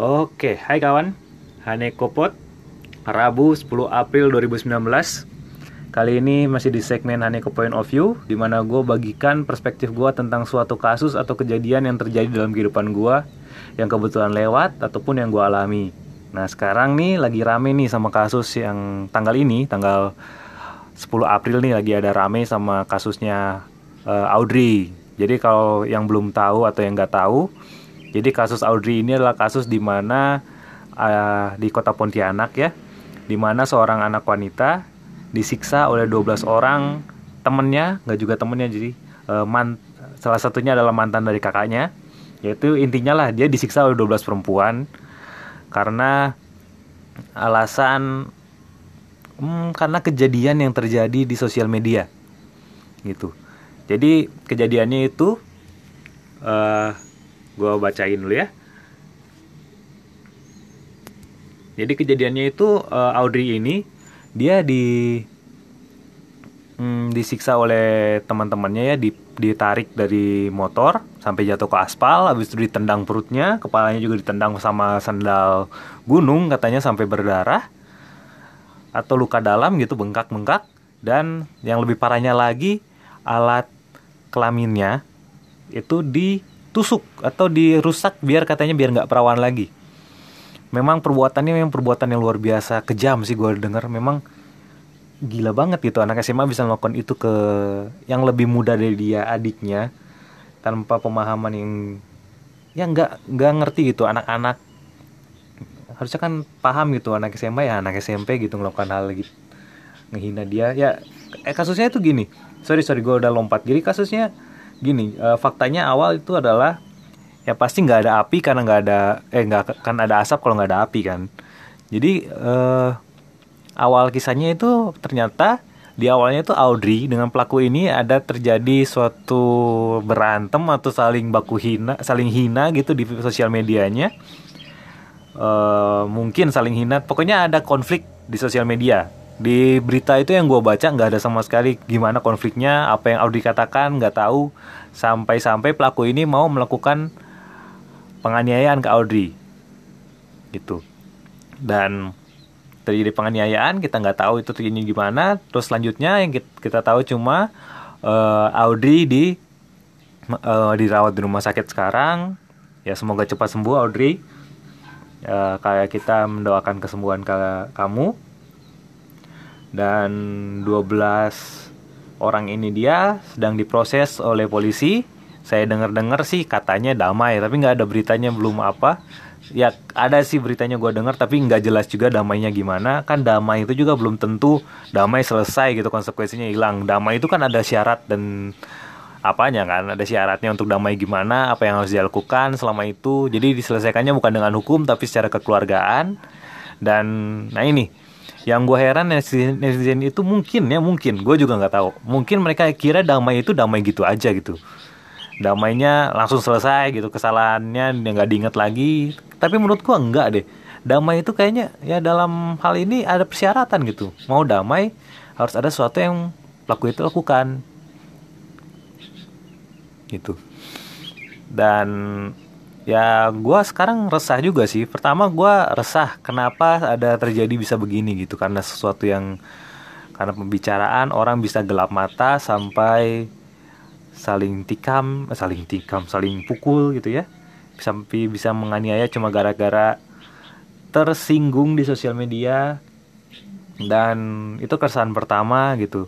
Oke, hai kawan. Hane Kopot, Rabu 10 April 2019. Kali ini masih di segmen Haneko Point of View, di mana gue bagikan perspektif gue tentang suatu kasus atau kejadian yang terjadi dalam kehidupan gue, yang kebetulan lewat ataupun yang gue alami. Nah sekarang nih lagi rame nih sama kasus yang tanggal ini, tanggal 10 April nih lagi ada rame sama kasusnya uh, Audrey. Jadi kalau yang belum tahu atau yang nggak tahu, jadi kasus Audrey ini adalah kasus di mana uh, di kota Pontianak ya, di mana seorang anak wanita disiksa oleh 12 orang temennya, nggak juga temennya jadi uh, man, salah satunya adalah mantan dari kakaknya, yaitu intinya lah dia disiksa oleh 12 perempuan karena alasan hmm, karena kejadian yang terjadi di sosial media gitu. Jadi kejadiannya itu uh, gue bacain dulu ya. Jadi kejadiannya itu uh, Audrey ini dia di hmm, disiksa oleh teman-temannya ya di, ditarik dari motor sampai jatuh ke aspal habis itu ditendang perutnya kepalanya juga ditendang sama sandal gunung katanya sampai berdarah atau luka dalam gitu bengkak-bengkak dan yang lebih parahnya lagi alat kelaminnya itu ditusuk atau dirusak biar katanya biar nggak perawan lagi. Memang perbuatannya memang perbuatan yang luar biasa. Kejam sih gue denger. Memang gila banget gitu. Anak SMA bisa melakukan itu ke yang lebih muda dari dia adiknya tanpa pemahaman yang ya nggak nggak ngerti gitu. Anak-anak harusnya kan paham gitu. Anak SMA ya anak SMP gitu melakukan hal gitu ngehina dia. Ya eh, kasusnya itu gini. Sorry sorry gue udah lompat. Jadi kasusnya gini uh, faktanya awal itu adalah ya pasti nggak ada api karena nggak ada eh nggak kan ada asap kalau nggak ada api kan. Jadi uh, awal kisahnya itu ternyata di awalnya itu Audrey dengan pelaku ini ada terjadi suatu berantem atau saling baku hina saling hina gitu di sosial medianya. Uh, mungkin saling hina pokoknya ada konflik di sosial media di berita itu yang gue baca nggak ada sama sekali gimana konfliknya apa yang Audrey katakan nggak tahu. Sampai-sampai pelaku ini mau melakukan penganiayaan ke Audrey. Gitu. Dan terjadi penganiayaan kita nggak tahu itu terjadi gimana. Terus selanjutnya yang kita, tahu cuma uh, Audrey di uh, dirawat di rumah sakit sekarang. Ya semoga cepat sembuh Audrey. Uh, kayak kita mendoakan kesembuhan ke kamu dan 12 orang ini dia sedang diproses oleh polisi. Saya dengar-dengar sih katanya damai tapi nggak ada beritanya belum apa. Ya ada sih beritanya gue dengar tapi nggak jelas juga damainya gimana. Kan damai itu juga belum tentu damai selesai gitu konsekuensinya hilang. Damai itu kan ada syarat dan apanya kan ada syaratnya untuk damai gimana apa yang harus dilakukan selama itu. Jadi diselesaikannya bukan dengan hukum tapi secara kekeluargaan. Dan nah ini yang gue heran netizen, itu mungkin ya mungkin. Gue juga nggak tahu. Mungkin mereka kira damai itu damai gitu aja gitu. Damainya langsung selesai gitu kesalahannya nggak diingat lagi. Tapi menurut gua enggak deh. Damai itu kayaknya ya dalam hal ini ada persyaratan gitu. Mau damai harus ada sesuatu yang pelaku itu lakukan. Gitu. Dan ya gua sekarang resah juga sih pertama gua resah kenapa ada terjadi bisa begini gitu karena sesuatu yang karena pembicaraan orang bisa gelap mata sampai saling tikam, eh, saling tikam, saling pukul gitu ya. Sampai bisa menganiaya cuma gara-gara tersinggung di sosial media. Dan itu keresahan pertama gitu.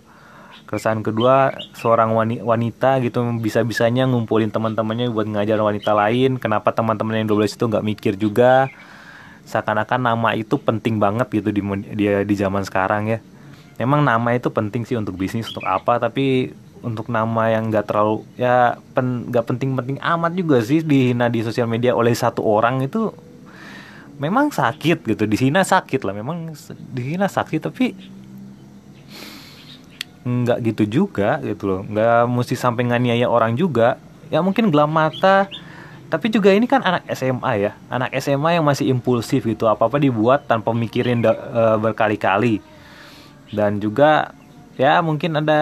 Keresahan kedua, seorang wanita gitu bisa-bisanya ngumpulin teman-temannya buat ngajar wanita lain. Kenapa teman-teman yang 12 itu nggak mikir juga? Seakan-akan nama itu penting banget gitu di dia di zaman sekarang ya. Emang nama itu penting sih untuk bisnis untuk apa, tapi untuk nama yang gak terlalu ya pen gak penting-penting amat juga sih dihina di sosial media oleh satu orang itu memang sakit gitu di sini sakit lah memang dihina sakit tapi nggak gitu juga gitu loh. Nggak mesti sampai nganiaya orang juga. Ya mungkin gelap mata. Tapi juga ini kan anak SMA ya. Anak SMA yang masih impulsif gitu. Apa apa dibuat tanpa mikirin uh, berkali-kali. Dan juga ya mungkin ada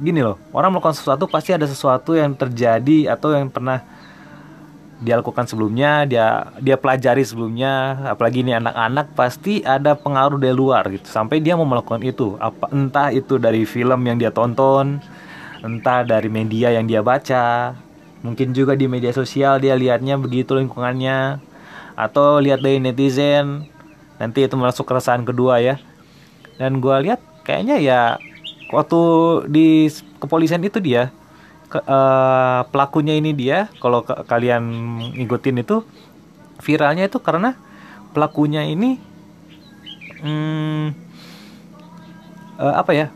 gini loh. Orang melakukan sesuatu pasti ada sesuatu yang terjadi atau yang pernah dia lakukan sebelumnya dia dia pelajari sebelumnya apalagi ini anak-anak pasti ada pengaruh dari luar gitu. Sampai dia mau melakukan itu. Apa entah itu dari film yang dia tonton entah dari media yang dia baca mungkin juga di media sosial dia lihatnya begitu lingkungannya atau lihat dari netizen nanti itu masuk keresahan kedua ya. Dan gue lihat kayaknya ya waktu di kepolisian itu dia ke, uh, pelakunya ini dia kalau ke, kalian ngikutin itu viralnya itu karena pelakunya ini hmm, uh, apa ya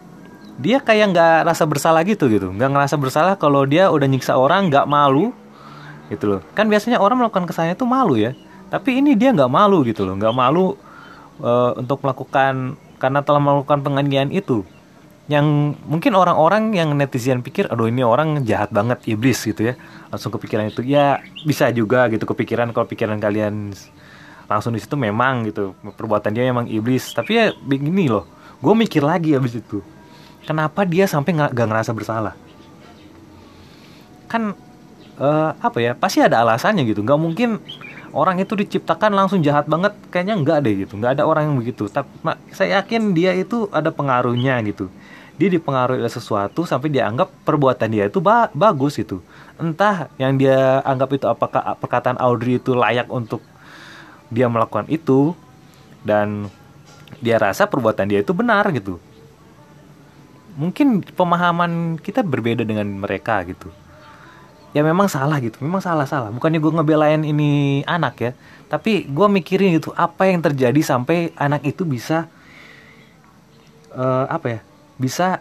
dia kayak nggak rasa bersalah gitu gitu. Nggak ngerasa bersalah kalau dia udah nyiksa orang nggak malu gitu loh. Kan biasanya orang melakukan kesalahan itu malu ya tapi ini dia nggak malu gitu loh. Nggak malu uh, untuk melakukan karena telah melakukan penganiayaan itu yang mungkin orang-orang yang netizen pikir aduh ini orang jahat banget iblis gitu ya. Langsung kepikiran itu. Ya bisa juga gitu kepikiran. Kalau pikiran kalian langsung di situ memang gitu. Perbuatan dia memang iblis. Tapi ya begini loh. Gue mikir lagi abis itu. Kenapa dia sampai nggak ngerasa bersalah? Kan uh, apa ya pasti ada alasannya gitu. Nggak mungkin orang itu diciptakan langsung jahat banget kayaknya nggak deh gitu nggak ada orang yang begitu. Tapi saya yakin dia itu ada pengaruhnya gitu. Dia dipengaruhi oleh sesuatu sampai dia anggap perbuatan dia itu ba bagus itu entah yang dia anggap itu apakah perkataan Audrey itu layak untuk dia melakukan itu dan dia rasa perbuatan dia itu benar gitu. Mungkin pemahaman kita berbeda dengan mereka gitu ya memang salah gitu. Memang salah salah. Bukannya gue ngebelain ini anak ya. Tapi gue mikirin gitu apa yang terjadi sampai anak itu bisa uh, apa ya bisa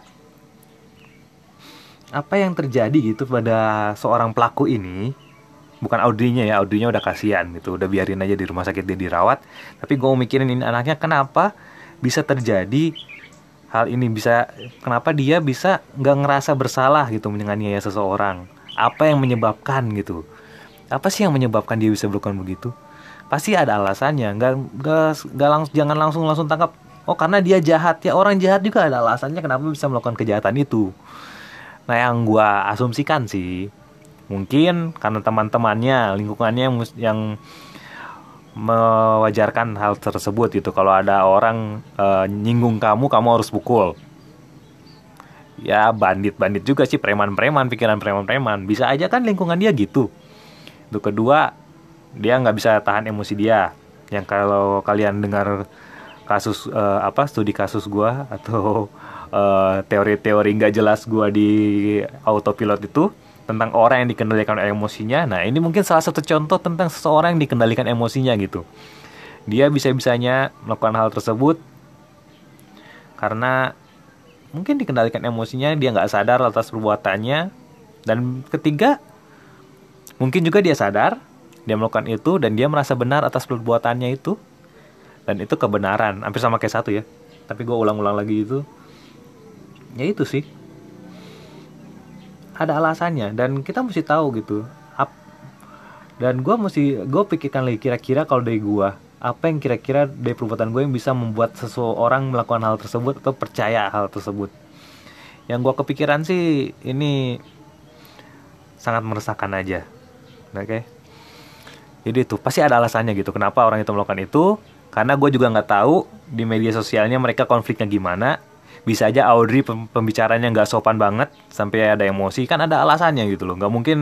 apa yang terjadi gitu pada seorang pelaku ini. Bukan Audrinya ya Audrinya udah kasihan gitu. Udah biarin aja di rumah sakit dia dirawat. Tapi gue mikirin ini anaknya kenapa bisa terjadi hal ini? Bisa kenapa dia bisa nggak ngerasa bersalah gitu menganiaya seseorang apa yang menyebabkan gitu? Apa sih yang menyebabkan dia bisa melakukan begitu? Pasti ada alasannya nggak nggak langsung jangan langsung langsung tangkap. Oh karena dia jahat. Ya orang jahat juga ada alasannya kenapa bisa melakukan kejahatan itu. Nah yang gue asumsikan sih mungkin karena teman-temannya lingkungannya yang mewajarkan hal tersebut gitu. Kalau ada orang e, nyinggung kamu kamu harus pukul ya bandit-bandit juga sih preman-preman pikiran preman-preman bisa aja kan lingkungan dia gitu itu kedua dia nggak bisa tahan emosi dia yang kalau kalian dengar kasus uh, apa studi kasus gue atau uh, teori-teori nggak jelas gue di autopilot itu tentang orang yang dikendalikan emosinya. Nah ini mungkin salah satu contoh tentang seseorang yang dikendalikan emosinya gitu. Dia bisa-bisanya melakukan hal tersebut karena mungkin dikendalikan emosinya dia nggak sadar atas perbuatannya. Dan ketiga mungkin juga dia sadar dia melakukan itu dan dia merasa benar atas perbuatannya itu. Dan itu kebenaran hampir sama kayak satu ya. Tapi gue ulang-ulang lagi itu. Ya itu sih. Ada alasannya dan kita mesti tahu gitu. Dan gue mesti gue pikirkan lagi kira-kira kalau dari gue apa yang kira-kira dari perbuatan gue yang bisa membuat seseorang melakukan hal tersebut atau percaya hal tersebut? Yang gue kepikiran sih ini sangat meresahkan aja. Oke? Okay? jadi itu pasti ada alasannya gitu kenapa orang itu melakukan itu. Karena gue juga nggak tahu di media sosialnya mereka konfliknya gimana. Bisa aja Audrey pembicaranya nggak sopan banget sampai ada emosi. Kan ada alasannya gitu loh. Nggak mungkin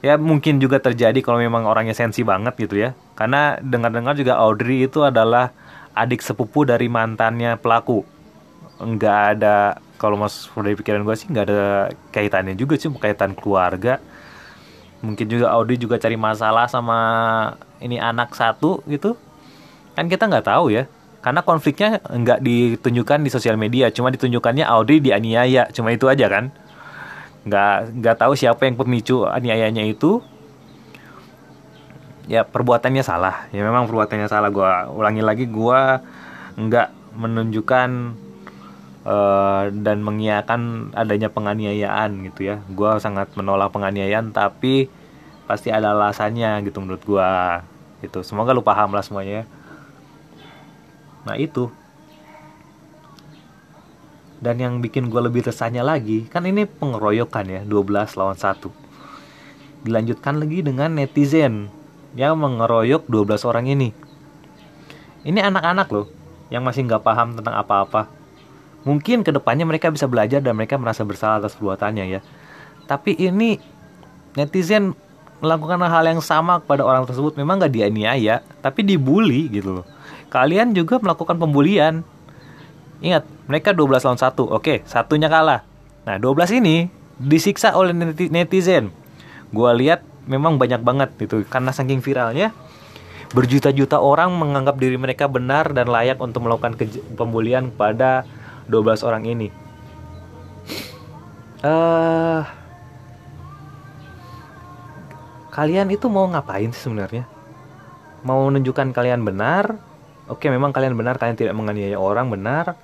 ya mungkin juga terjadi kalau memang orangnya sensi banget gitu ya karena dengar-dengar juga Audrey itu adalah adik sepupu dari mantannya pelaku. Nggak ada kalau mas dari pikiran gue sih nggak ada kaitannya juga sih kaitan keluarga. Mungkin juga Audrey juga cari masalah sama ini anak satu gitu. Kan kita nggak tahu ya. Karena konfliknya nggak ditunjukkan di sosial media cuma ditunjukkannya Audrey dianiaya. Cuma itu aja kan. Nggak nggak tahu siapa yang pemicu aniayanya itu ya perbuatannya salah. Ya memang perbuatannya salah. Gue ulangi lagi gue nggak menunjukkan uh, dan mengiakan adanya penganiayaan gitu ya. Gue sangat menolak penganiayaan tapi pasti ada alasannya gitu menurut gue itu semoga lu paham lah semuanya ya. Nah itu. Dan yang bikin gue lebih resahnya lagi, kan ini pengeroyokan ya, 12 lawan 1. dilanjutkan lagi dengan netizen yang mengeroyok 12 orang ini. Ini anak-anak loh yang masih nggak paham tentang apa-apa. Mungkin ke depannya mereka bisa belajar dan mereka merasa bersalah atas perbuatannya ya. Tapi ini netizen melakukan hal yang sama kepada orang tersebut memang nggak dianiaya, tapi dibully gitu loh. Kalian juga melakukan pembulian. Ingat, mereka 12 lawan 1. Oke, satunya kalah. Nah, 12 ini disiksa oleh netizen. Gua lihat memang banyak banget itu karena saking viralnya berjuta-juta orang menganggap diri mereka benar dan layak untuk melakukan pembulian pada 12 orang ini. Uh, kalian itu mau ngapain sih sebenarnya? Mau menunjukkan kalian benar? Oke, memang kalian benar, kalian tidak menganiaya orang benar.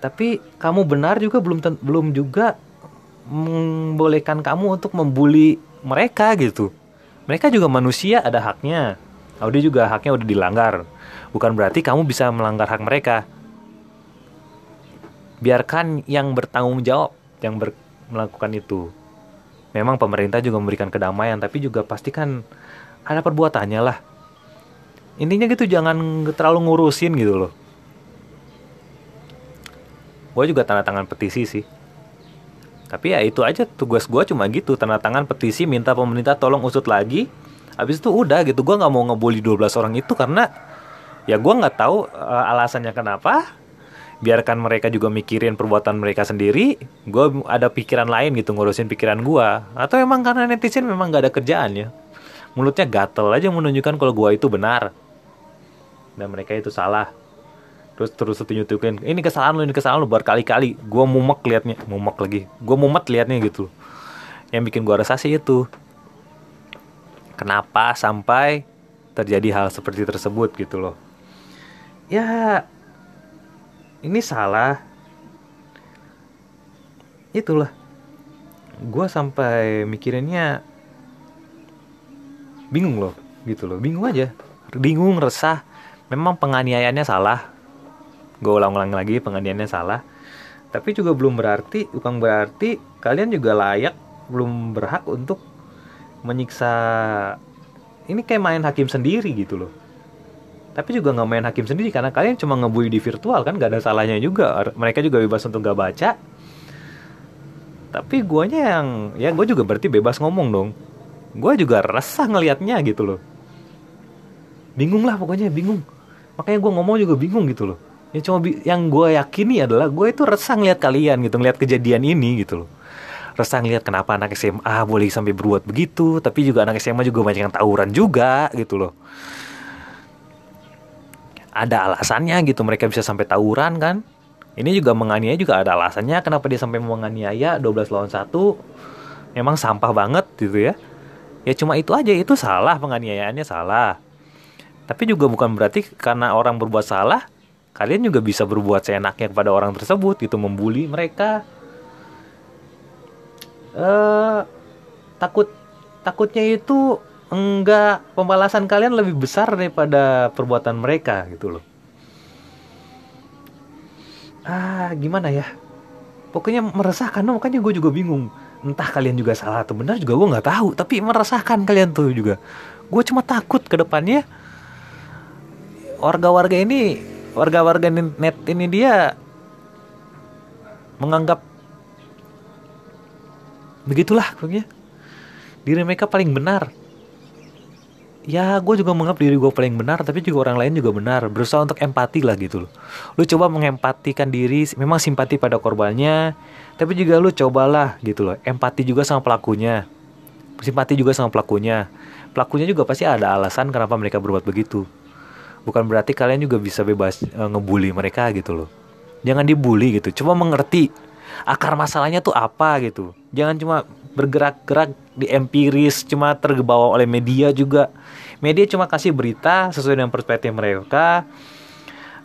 Tapi kamu benar juga belum belum juga membolehkan kamu untuk membuli mereka gitu. Mereka juga manusia, ada haknya. Audi juga haknya udah dilanggar. Bukan berarti kamu bisa melanggar hak mereka biarkan yang bertanggung jawab yang ber melakukan itu. Memang pemerintah juga memberikan kedamaian, tapi juga pastikan ada perbuatannya lah. Intinya gitu jangan terlalu ngurusin gitu loh. Gue juga tanda tangan petisi sih. Tapi ya itu aja tugas gue cuma gitu tanda tangan petisi minta pemerintah tolong usut lagi. Habis itu udah gitu gue nggak mau ngebully 12 orang itu karena ya gue nggak tahu uh, alasannya kenapa. Biarkan mereka juga mikirin perbuatan mereka sendiri gue ada pikiran lain gitu ngurusin pikiran gue atau emang karena netizen memang gak ada kerjaan ya mulutnya gatel aja menunjukkan kalau gue itu benar. Dan mereka itu salah terus terus tunjukin ini kesalahan lu ini kesalahan lu. Berkali-kali gue mumek liatnya mumek lagi. Gue mumet liatnya gitu yang bikin gue resah sih itu. Kenapa sampai terjadi hal seperti tersebut gitu loh. Ya ini salah. Itulah. Gue sampai mikirinnya bingung loh gitu loh. Bingung aja. Bingung resah. Memang penganiayaannya salah gue ulang-ulang lagi penganiayaannya salah. Tapi juga belum berarti bukan berarti kalian juga layak belum berhak untuk menyiksa ini kayak main hakim sendiri gitu loh. Tapi juga nggak main hakim sendiri karena kalian cuma ngebully di virtual kan gak ada salahnya juga. Mereka juga bebas untuk gak baca. Tapi guanya yang ya gue juga berarti bebas ngomong dong. Gue juga resah ngelihatnya gitu loh. Bingung lah pokoknya bingung. Makanya gue ngomong juga bingung gitu loh ya cuma yang gue yakini adalah gue itu resah ngeliat kalian gitu ngeliat kejadian ini gitu loh. Resah ngeliat kenapa anak SMA boleh sampai berbuat begitu tapi juga anak SMA juga banyak yang tawuran juga gitu loh. Ada alasannya gitu mereka bisa sampai tawuran kan. Ini juga menganiaya juga ada alasannya kenapa dia sampai menganiaya 12 lawan 1 memang sampah banget gitu ya. Ya cuma itu aja itu salah penganiayaannya salah. Tapi juga bukan berarti karena orang berbuat salah kalian juga bisa berbuat seenaknya kepada orang tersebut gitu membuli mereka. Eh takut takutnya itu enggak pembalasan kalian lebih besar daripada perbuatan mereka gitu loh. Ah gimana ya? Pokoknya meresahkan no, makanya gue juga bingung. Entah kalian juga salah atau benar juga gue nggak tahu tapi meresahkan kalian tuh juga. Gue cuma takut ke depannya. Warga-warga ini warga-warga net ini dia menganggap begitulah pokoknya. Diri mereka paling benar. Ya gue juga menganggap diri gue paling benar tapi juga orang lain juga benar. Berusaha untuk empati lah gitu loh. Lu coba mengempatikan diri memang simpati pada korbannya tapi juga lu cobalah gitu loh empati juga sama pelakunya. Simpati juga sama pelakunya. Pelakunya juga pasti ada alasan kenapa mereka berbuat begitu bukan berarti kalian juga bisa bebas e, ngebully mereka gitu loh. Jangan dibully gitu coba mengerti akar masalahnya tuh apa gitu. Jangan cuma bergerak-gerak di empiris cuma terbawa oleh media juga. Media cuma kasih berita sesuai dengan perspektif mereka.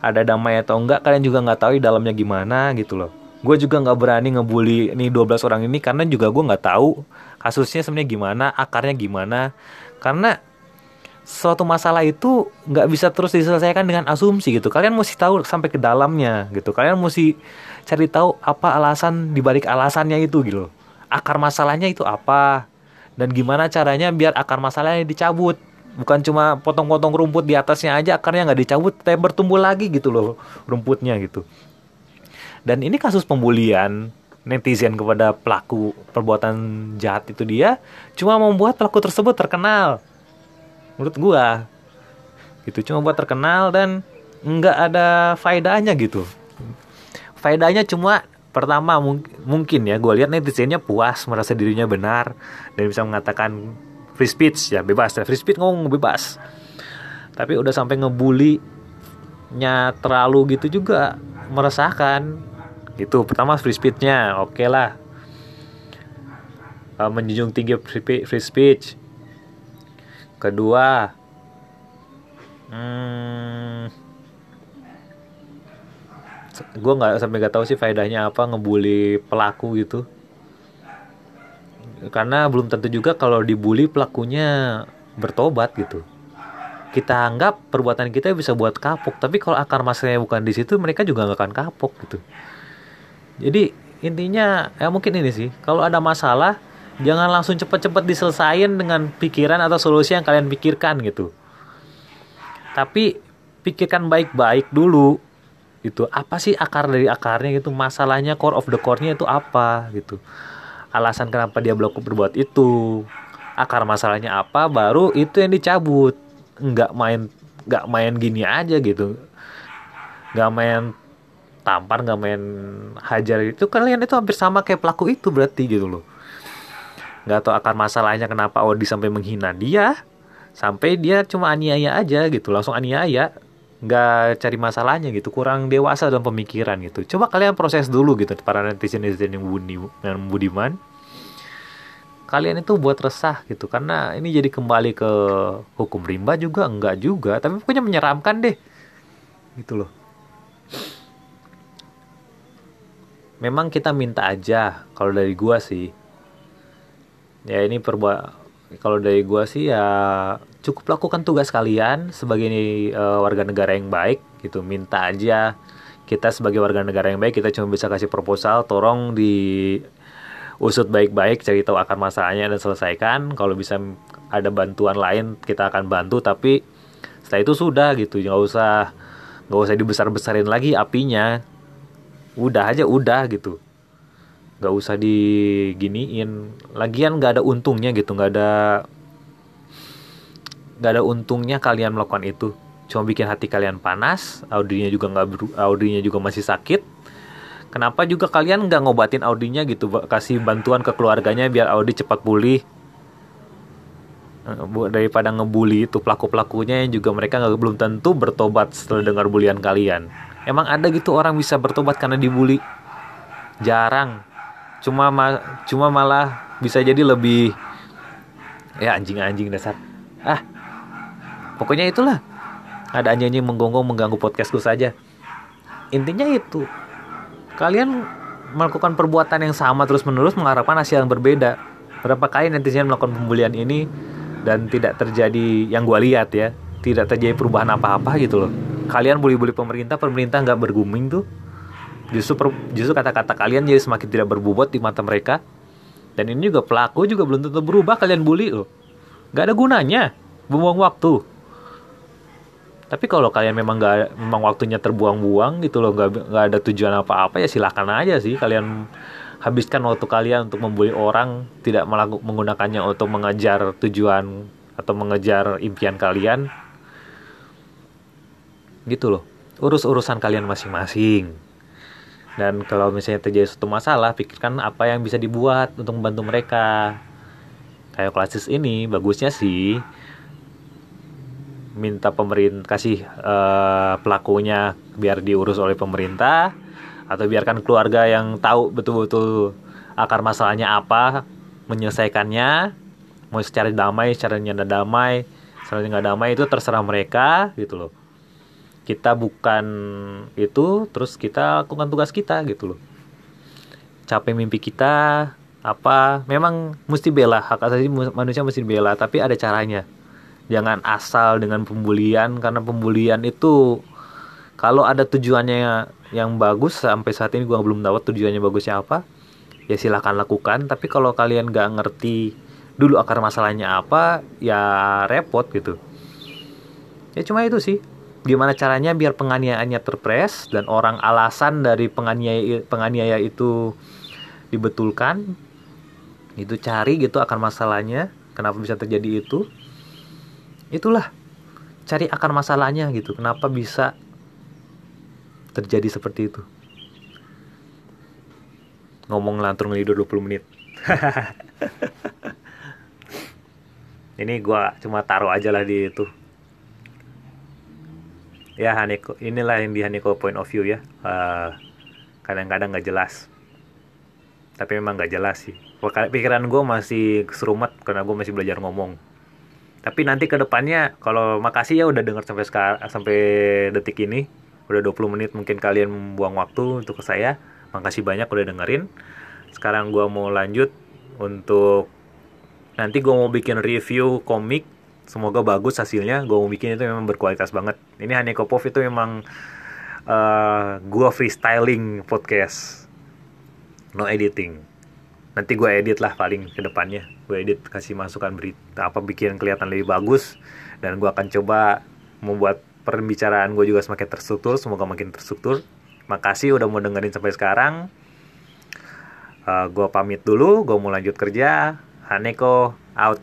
Ada damai atau enggak kalian juga nggak tahu di dalamnya gimana gitu loh. Gue juga nggak berani ngebully nih 12 orang ini karena juga gue nggak tahu kasusnya sebenarnya gimana akarnya gimana. Karena suatu masalah itu nggak bisa terus diselesaikan dengan asumsi gitu. Kalian mesti tahu sampai ke dalamnya gitu. Kalian mesti cari tahu apa alasan dibalik alasannya itu gitu. Akar masalahnya itu apa? Dan gimana caranya biar akar masalahnya dicabut? Bukan cuma potong-potong rumput di atasnya aja akarnya nggak dicabut tapi bertumbuh lagi gitu loh rumputnya gitu. Dan ini kasus pembulian netizen kepada pelaku perbuatan jahat itu dia cuma membuat pelaku tersebut terkenal menurut gua. Gitu cuma buat terkenal dan nggak ada faedahnya gitu. Faedahnya cuma pertama mung mungkin ya gue lihat netizennya puas merasa dirinya benar dan bisa mengatakan free speech ya bebas ya free speech ngomong bebas. Tapi udah sampai ngebully nya terlalu gitu juga meresahkan. Itu pertama free speechnya oke okay lah. Uh, menjunjung tinggi free speech kedua. Hmm, gue nggak sampai nggak tahu sih faedahnya apa ngebully pelaku gitu. Karena belum tentu juga kalau dibully pelakunya bertobat gitu. Kita anggap perbuatan kita bisa buat kapok tapi kalau akar masalahnya bukan di situ mereka juga nggak akan kapok gitu. Jadi intinya ya mungkin ini sih. Kalau ada masalah jangan langsung cepet-cepet diselesain dengan pikiran atau solusi yang kalian pikirkan gitu. Tapi pikirkan baik-baik dulu. Gitu apa sih akar dari akarnya gitu? Masalahnya core of the core-nya itu apa gitu? Alasan kenapa dia berlaku berbuat itu? Akar masalahnya apa baru itu yang dicabut. Nggak main nggak main gini aja gitu. Nggak main tampar nggak main hajar. Itu kalian itu hampir sama kayak pelaku itu berarti gitu loh nggak tahu akar masalahnya kenapa Odi sampai menghina dia. Sampai dia cuma aniaya aja gitu langsung aniaya. Nggak cari masalahnya gitu kurang dewasa dalam pemikiran gitu. Coba kalian proses dulu gitu para netizen netizen yang budi yang budiman. Kalian itu buat resah gitu karena ini jadi kembali ke hukum rimba juga enggak juga. Tapi pokoknya menyeramkan deh gitu loh. Memang kita minta aja kalau dari gua sih ya ini perbuat kalau dari gua sih ya cukup lakukan tugas kalian sebagai uh, warga negara yang baik gitu. Minta aja kita sebagai warga negara yang baik kita cuma bisa kasih proposal tolong di usut baik-baik cari tahu akar masalahnya dan selesaikan. Kalau bisa ada bantuan lain kita akan bantu tapi setelah itu sudah gitu. Nggak usah nggak usah dibesar-besarin lagi apinya. Udah aja udah gitu nggak usah diginiin. Lagian nggak ada untungnya gitu nggak ada nggak ada untungnya kalian melakukan itu. Cuma bikin hati kalian panas audinya juga nggak audinya juga masih sakit. Kenapa juga kalian nggak ngobatin audinya gitu? Kasih bantuan ke keluarganya biar Audi cepat pulih. Eh, daripada ngebully itu pelaku pelakunya yang juga mereka nggak belum tentu bertobat setelah dengar bulian kalian. Emang ada gitu orang bisa bertobat karena dibully? Jarang cuma ma cuma malah bisa jadi lebih ya anjing-anjing dasar. Ah pokoknya itulah. Ada anjing-anjing menggonggong mengganggu podcastku saja. Intinya itu. Kalian melakukan perbuatan yang sama terus menerus mengharapkan hasil yang berbeda. Berapa kali netizen melakukan pembulian ini dan tidak terjadi yang gue lihat ya. Tidak terjadi perubahan apa-apa gitu loh. Kalian bully-bully pemerintah pemerintah nggak berguming tuh justru justru kata-kata kalian jadi semakin tidak berbobot di mata mereka. Dan ini juga pelaku juga belum tentu berubah kalian bully loh. Nggak ada gunanya buang waktu. Tapi kalau kalian memang nggak memang waktunya terbuang-buang gitu loh nggak nggak ada tujuan apa-apa ya silakan aja sih. Kalian habiskan waktu kalian untuk membuli orang tidak melakukan menggunakannya untuk mengejar tujuan atau mengejar impian kalian. Gitu loh. Urus urusan kalian masing-masing dan kalau misalnya terjadi suatu masalah pikirkan apa yang bisa dibuat untuk membantu mereka. Kayak klasis ini bagusnya sih minta pemerintah kasih uh, pelakunya biar diurus oleh pemerintah atau biarkan keluarga yang tahu betul-betul akar masalahnya apa menyelesaikannya mau secara damai secara nyanda damai secara nggak damai itu terserah mereka gitu loh kita bukan itu terus kita lakukan tugas kita gitu loh. Capek mimpi kita apa memang mesti bela hak asasi manusia mesti bela tapi ada caranya. Jangan asal dengan pembulian karena pembulian itu kalau ada tujuannya yang bagus sampai saat ini gua belum tahu tujuannya bagusnya apa ya silahkan lakukan. Tapi kalau kalian gak ngerti dulu akar masalahnya apa ya repot gitu. Ya cuma itu sih gimana caranya biar penganiayaannya terpres dan orang alasan dari penganiaya penganiaya itu dibetulkan? Itu cari gitu akar masalahnya kenapa bisa terjadi itu. Itulah cari akar masalahnya gitu kenapa bisa terjadi seperti itu. Ngomong lantur ngelidur 20 menit. Ini gua cuma taruh aja lah di itu ya Haneko inilah yang di Haneko point of view ya. Kadang kadang-kadang nggak jelas. Tapi memang nggak jelas sih. Pikiran gue masih serumet karena gue masih belajar ngomong. Tapi nanti ke depannya kalau makasih ya udah denger sampai sekarang sampai detik ini. Udah 20 menit mungkin kalian membuang waktu untuk ke saya. Makasih banyak udah dengerin. Sekarang gue mau lanjut untuk nanti gue mau bikin review komik semoga bagus hasilnya. Gue mau bikin itu memang berkualitas banget. Ini Haneko Pop itu memang uh, eh, gue freestyling podcast. No editing. Nanti gue edit lah paling ke depannya. Gue edit kasih masukan berita apa bikin kelihatan lebih bagus. Dan gue akan coba membuat perbicaraan gue juga semakin terstruktur. Semoga makin terstruktur. Makasih udah mau dengerin sampai sekarang. Uh, eh, gue pamit dulu. Gue mau lanjut kerja. Haneko out